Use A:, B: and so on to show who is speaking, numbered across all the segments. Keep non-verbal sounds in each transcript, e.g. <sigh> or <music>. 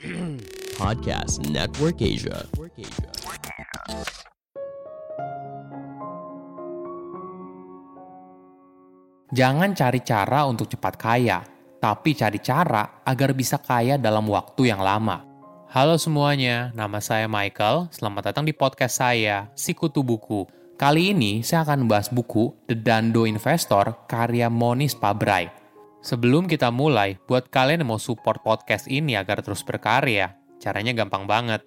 A: <clears throat> Podcast Network Asia.
B: Jangan cari cara untuk cepat kaya, tapi cari cara agar bisa kaya dalam waktu yang lama. Halo semuanya, nama saya Michael. Selamat datang di podcast saya, Sikutu Buku. Kali ini saya akan membahas buku The Dando Investor karya Monis Pabrai. Sebelum kita mulai, buat kalian yang mau support podcast ini agar terus berkarya, caranya gampang banget.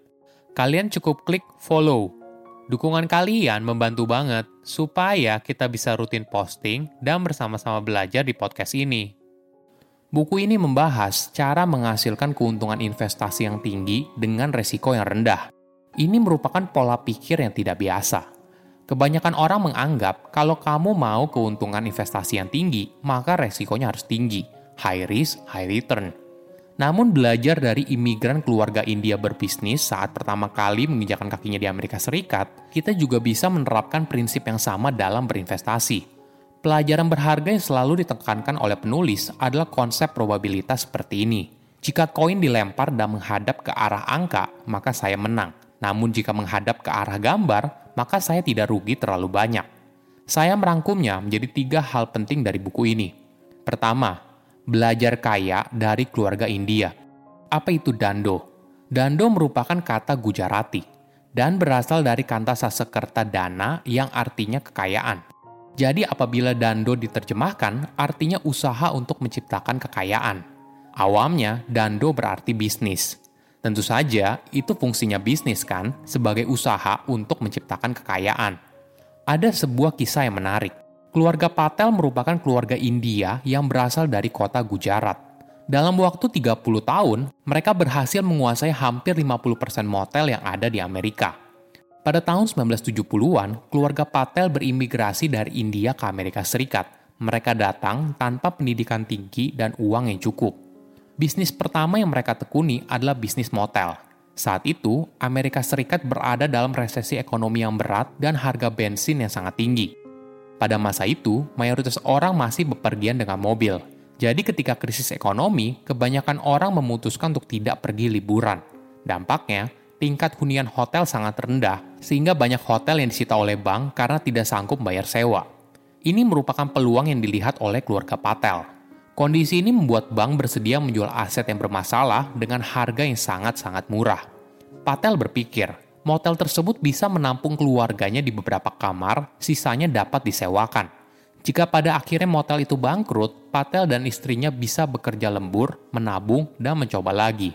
B: Kalian cukup klik follow Dukungan kalian membantu banget supaya kita bisa rutin posting dan bersama-sama belajar di podcast ini. Buku ini membahas cara menghasilkan keuntungan investasi yang tinggi dengan resiko yang rendah. Ini merupakan pola pikir yang tidak biasa. Kebanyakan orang menganggap kalau kamu mau keuntungan investasi yang tinggi, maka resikonya harus tinggi. High risk, high return. Namun belajar dari imigran keluarga India berbisnis saat pertama kali menginjakan kakinya di Amerika Serikat, kita juga bisa menerapkan prinsip yang sama dalam berinvestasi. Pelajaran berharga yang selalu ditekankan oleh penulis adalah konsep probabilitas seperti ini. Jika koin dilempar dan menghadap ke arah angka, maka saya menang. Namun jika menghadap ke arah gambar, maka saya tidak rugi terlalu banyak. Saya merangkumnya menjadi tiga hal penting dari buku ini. Pertama, belajar kaya dari keluarga India. Apa itu dando? Dando merupakan kata Gujarati dan berasal dari kata Sasekerta dana yang artinya kekayaan. Jadi apabila dando diterjemahkan, artinya usaha untuk menciptakan kekayaan. Awamnya, dando berarti bisnis. Tentu saja, itu fungsinya bisnis kan, sebagai usaha untuk menciptakan kekayaan. Ada sebuah kisah yang menarik. Keluarga Patel merupakan keluarga India yang berasal dari kota Gujarat. Dalam waktu 30 tahun, mereka berhasil menguasai hampir 50% motel yang ada di Amerika. Pada tahun 1970-an, keluarga Patel berimigrasi dari India ke Amerika Serikat. Mereka datang tanpa pendidikan tinggi dan uang yang cukup. Bisnis pertama yang mereka tekuni adalah bisnis motel. Saat itu, Amerika Serikat berada dalam resesi ekonomi yang berat dan harga bensin yang sangat tinggi. Pada masa itu, mayoritas orang masih bepergian dengan mobil. Jadi ketika krisis ekonomi, kebanyakan orang memutuskan untuk tidak pergi liburan. Dampaknya, tingkat hunian hotel sangat rendah, sehingga banyak hotel yang disita oleh bank karena tidak sanggup bayar sewa. Ini merupakan peluang yang dilihat oleh keluarga Patel. Kondisi ini membuat bank bersedia menjual aset yang bermasalah dengan harga yang sangat-sangat murah. Patel berpikir, motel tersebut bisa menampung keluarganya di beberapa kamar, sisanya dapat disewakan. Jika pada akhirnya motel itu bangkrut, Patel dan istrinya bisa bekerja lembur, menabung, dan mencoba lagi.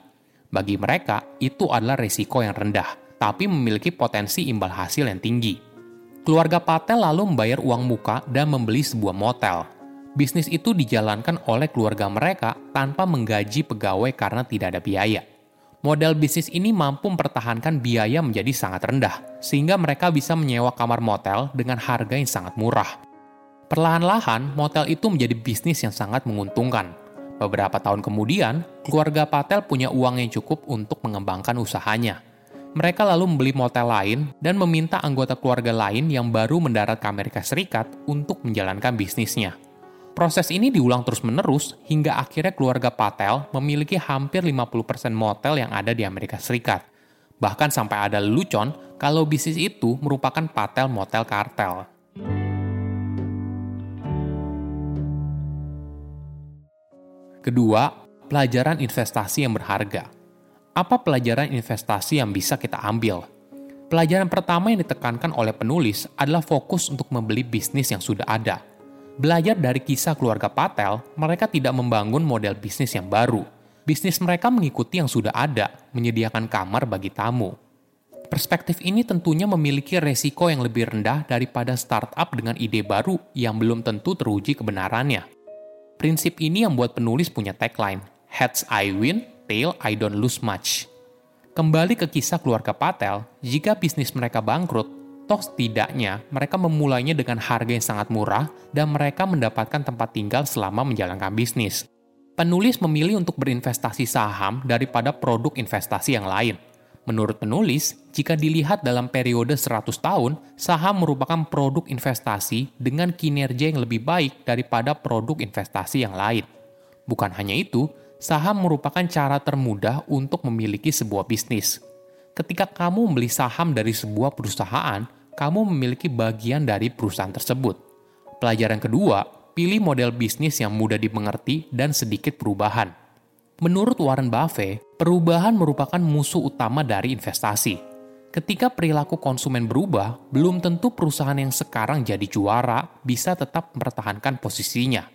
B: Bagi mereka, itu adalah risiko yang rendah, tapi memiliki potensi imbal hasil yang tinggi. Keluarga Patel lalu membayar uang muka dan membeli sebuah motel. Bisnis itu dijalankan oleh keluarga mereka tanpa menggaji pegawai karena tidak ada biaya model bisnis ini mampu mempertahankan biaya menjadi sangat rendah, sehingga mereka bisa menyewa kamar motel dengan harga yang sangat murah. Perlahan-lahan, motel itu menjadi bisnis yang sangat menguntungkan. Beberapa tahun kemudian, keluarga Patel punya uang yang cukup untuk mengembangkan usahanya. Mereka lalu membeli motel lain dan meminta anggota keluarga lain yang baru mendarat ke Amerika Serikat untuk menjalankan bisnisnya. Proses ini diulang terus-menerus hingga akhirnya keluarga Patel memiliki hampir 50% motel yang ada di Amerika Serikat. Bahkan sampai ada lelucon kalau bisnis itu merupakan Patel Motel Kartel. Kedua, pelajaran investasi yang berharga. Apa pelajaran investasi yang bisa kita ambil? Pelajaran pertama yang ditekankan oleh penulis adalah fokus untuk membeli bisnis yang sudah ada – Belajar dari kisah keluarga Patel, mereka tidak membangun model bisnis yang baru. Bisnis mereka mengikuti yang sudah ada, menyediakan kamar bagi tamu. Perspektif ini tentunya memiliki resiko yang lebih rendah daripada startup dengan ide baru yang belum tentu teruji kebenarannya. Prinsip ini yang membuat penulis punya tagline, Heads I win, tail I don't lose much. Kembali ke kisah keluarga Patel, jika bisnis mereka bangkrut, Toh setidaknya mereka memulainya dengan harga yang sangat murah dan mereka mendapatkan tempat tinggal selama menjalankan bisnis. Penulis memilih untuk berinvestasi saham daripada produk investasi yang lain. Menurut penulis, jika dilihat dalam periode 100 tahun, saham merupakan produk investasi dengan kinerja yang lebih baik daripada produk investasi yang lain. Bukan hanya itu, Saham merupakan cara termudah untuk memiliki sebuah bisnis. Ketika kamu membeli saham dari sebuah perusahaan, kamu memiliki bagian dari perusahaan tersebut. Pelajaran kedua, pilih model bisnis yang mudah dimengerti dan sedikit perubahan. Menurut Warren Buffett, perubahan merupakan musuh utama dari investasi. Ketika perilaku konsumen berubah, belum tentu perusahaan yang sekarang jadi juara bisa tetap mempertahankan posisinya.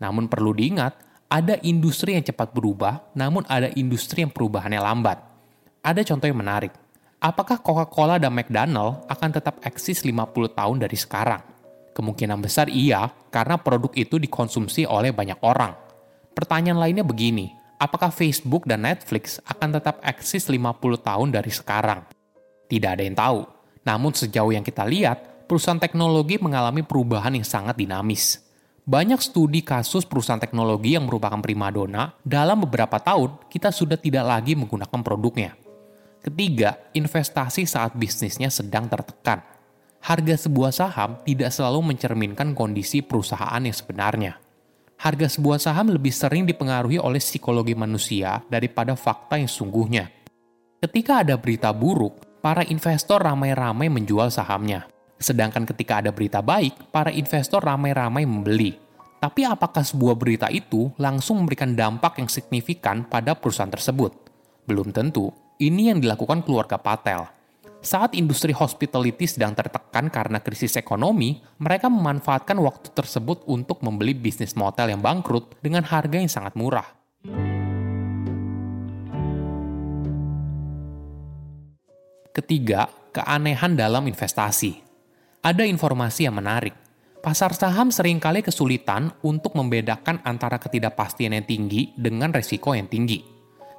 B: Namun perlu diingat, ada industri yang cepat berubah, namun ada industri yang perubahannya lambat. Ada contoh yang menarik. Apakah Coca-Cola dan McDonald akan tetap eksis 50 tahun dari sekarang? Kemungkinan besar iya, karena produk itu dikonsumsi oleh banyak orang. Pertanyaan lainnya begini, apakah Facebook dan Netflix akan tetap eksis 50 tahun dari sekarang? Tidak ada yang tahu. Namun sejauh yang kita lihat, perusahaan teknologi mengalami perubahan yang sangat dinamis banyak studi kasus perusahaan teknologi yang merupakan primadona, dalam beberapa tahun kita sudah tidak lagi menggunakan produknya. Ketiga, investasi saat bisnisnya sedang tertekan. Harga sebuah saham tidak selalu mencerminkan kondisi perusahaan yang sebenarnya. Harga sebuah saham lebih sering dipengaruhi oleh psikologi manusia daripada fakta yang sungguhnya. Ketika ada berita buruk, para investor ramai-ramai menjual sahamnya. Sedangkan ketika ada berita baik, para investor ramai-ramai membeli. Tapi apakah sebuah berita itu langsung memberikan dampak yang signifikan pada perusahaan tersebut? Belum tentu. Ini yang dilakukan keluarga Patel. Saat industri hospitality sedang tertekan karena krisis ekonomi, mereka memanfaatkan waktu tersebut untuk membeli bisnis motel yang bangkrut dengan harga yang sangat murah. Ketiga, keanehan dalam investasi ada informasi yang menarik. Pasar saham sering kali kesulitan untuk membedakan antara ketidakpastian yang tinggi dengan resiko yang tinggi.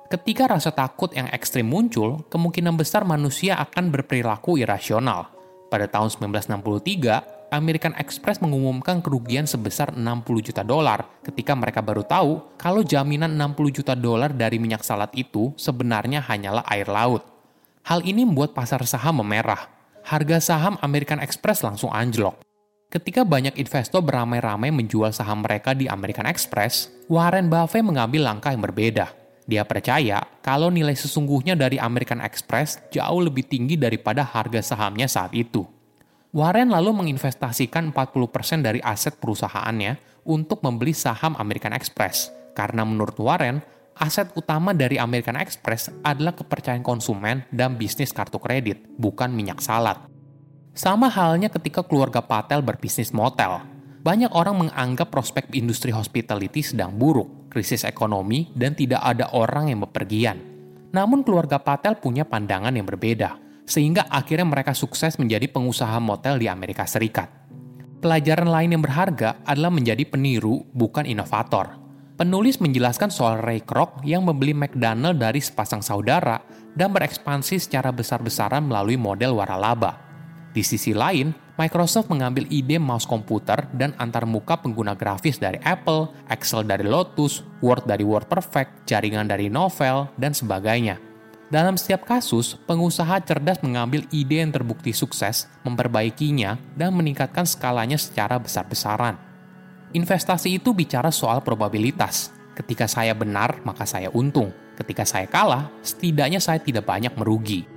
B: Ketika rasa takut yang ekstrim muncul, kemungkinan besar manusia akan berperilaku irasional. Pada tahun 1963, American Express mengumumkan kerugian sebesar 60 juta dolar ketika mereka baru tahu kalau jaminan 60 juta dolar dari minyak salat itu sebenarnya hanyalah air laut. Hal ini membuat pasar saham memerah, harga saham American Express langsung anjlok. Ketika banyak investor beramai-ramai menjual saham mereka di American Express, Warren Buffett mengambil langkah yang berbeda. Dia percaya kalau nilai sesungguhnya dari American Express jauh lebih tinggi daripada harga sahamnya saat itu. Warren lalu menginvestasikan 40% dari aset perusahaannya untuk membeli saham American Express, karena menurut Warren, aset utama dari American Express adalah kepercayaan konsumen dan bisnis kartu kredit, bukan minyak salad. Sama halnya ketika keluarga Patel berbisnis motel. Banyak orang menganggap prospek industri hospitality sedang buruk, krisis ekonomi, dan tidak ada orang yang bepergian. Namun keluarga Patel punya pandangan yang berbeda, sehingga akhirnya mereka sukses menjadi pengusaha motel di Amerika Serikat. Pelajaran lain yang berharga adalah menjadi peniru, bukan inovator Penulis menjelaskan soal Ray Kroc yang membeli McDonald dari sepasang saudara dan berekspansi secara besar-besaran melalui model waralaba. Di sisi lain, Microsoft mengambil ide mouse komputer dan antarmuka pengguna grafis dari Apple, Excel dari Lotus, Word dari WordPerfect, jaringan dari Novel, dan sebagainya. Dalam setiap kasus, pengusaha cerdas mengambil ide yang terbukti sukses, memperbaikinya, dan meningkatkan skalanya secara besar-besaran. Investasi itu bicara soal probabilitas. Ketika saya benar, maka saya untung. Ketika saya kalah, setidaknya saya tidak banyak merugi.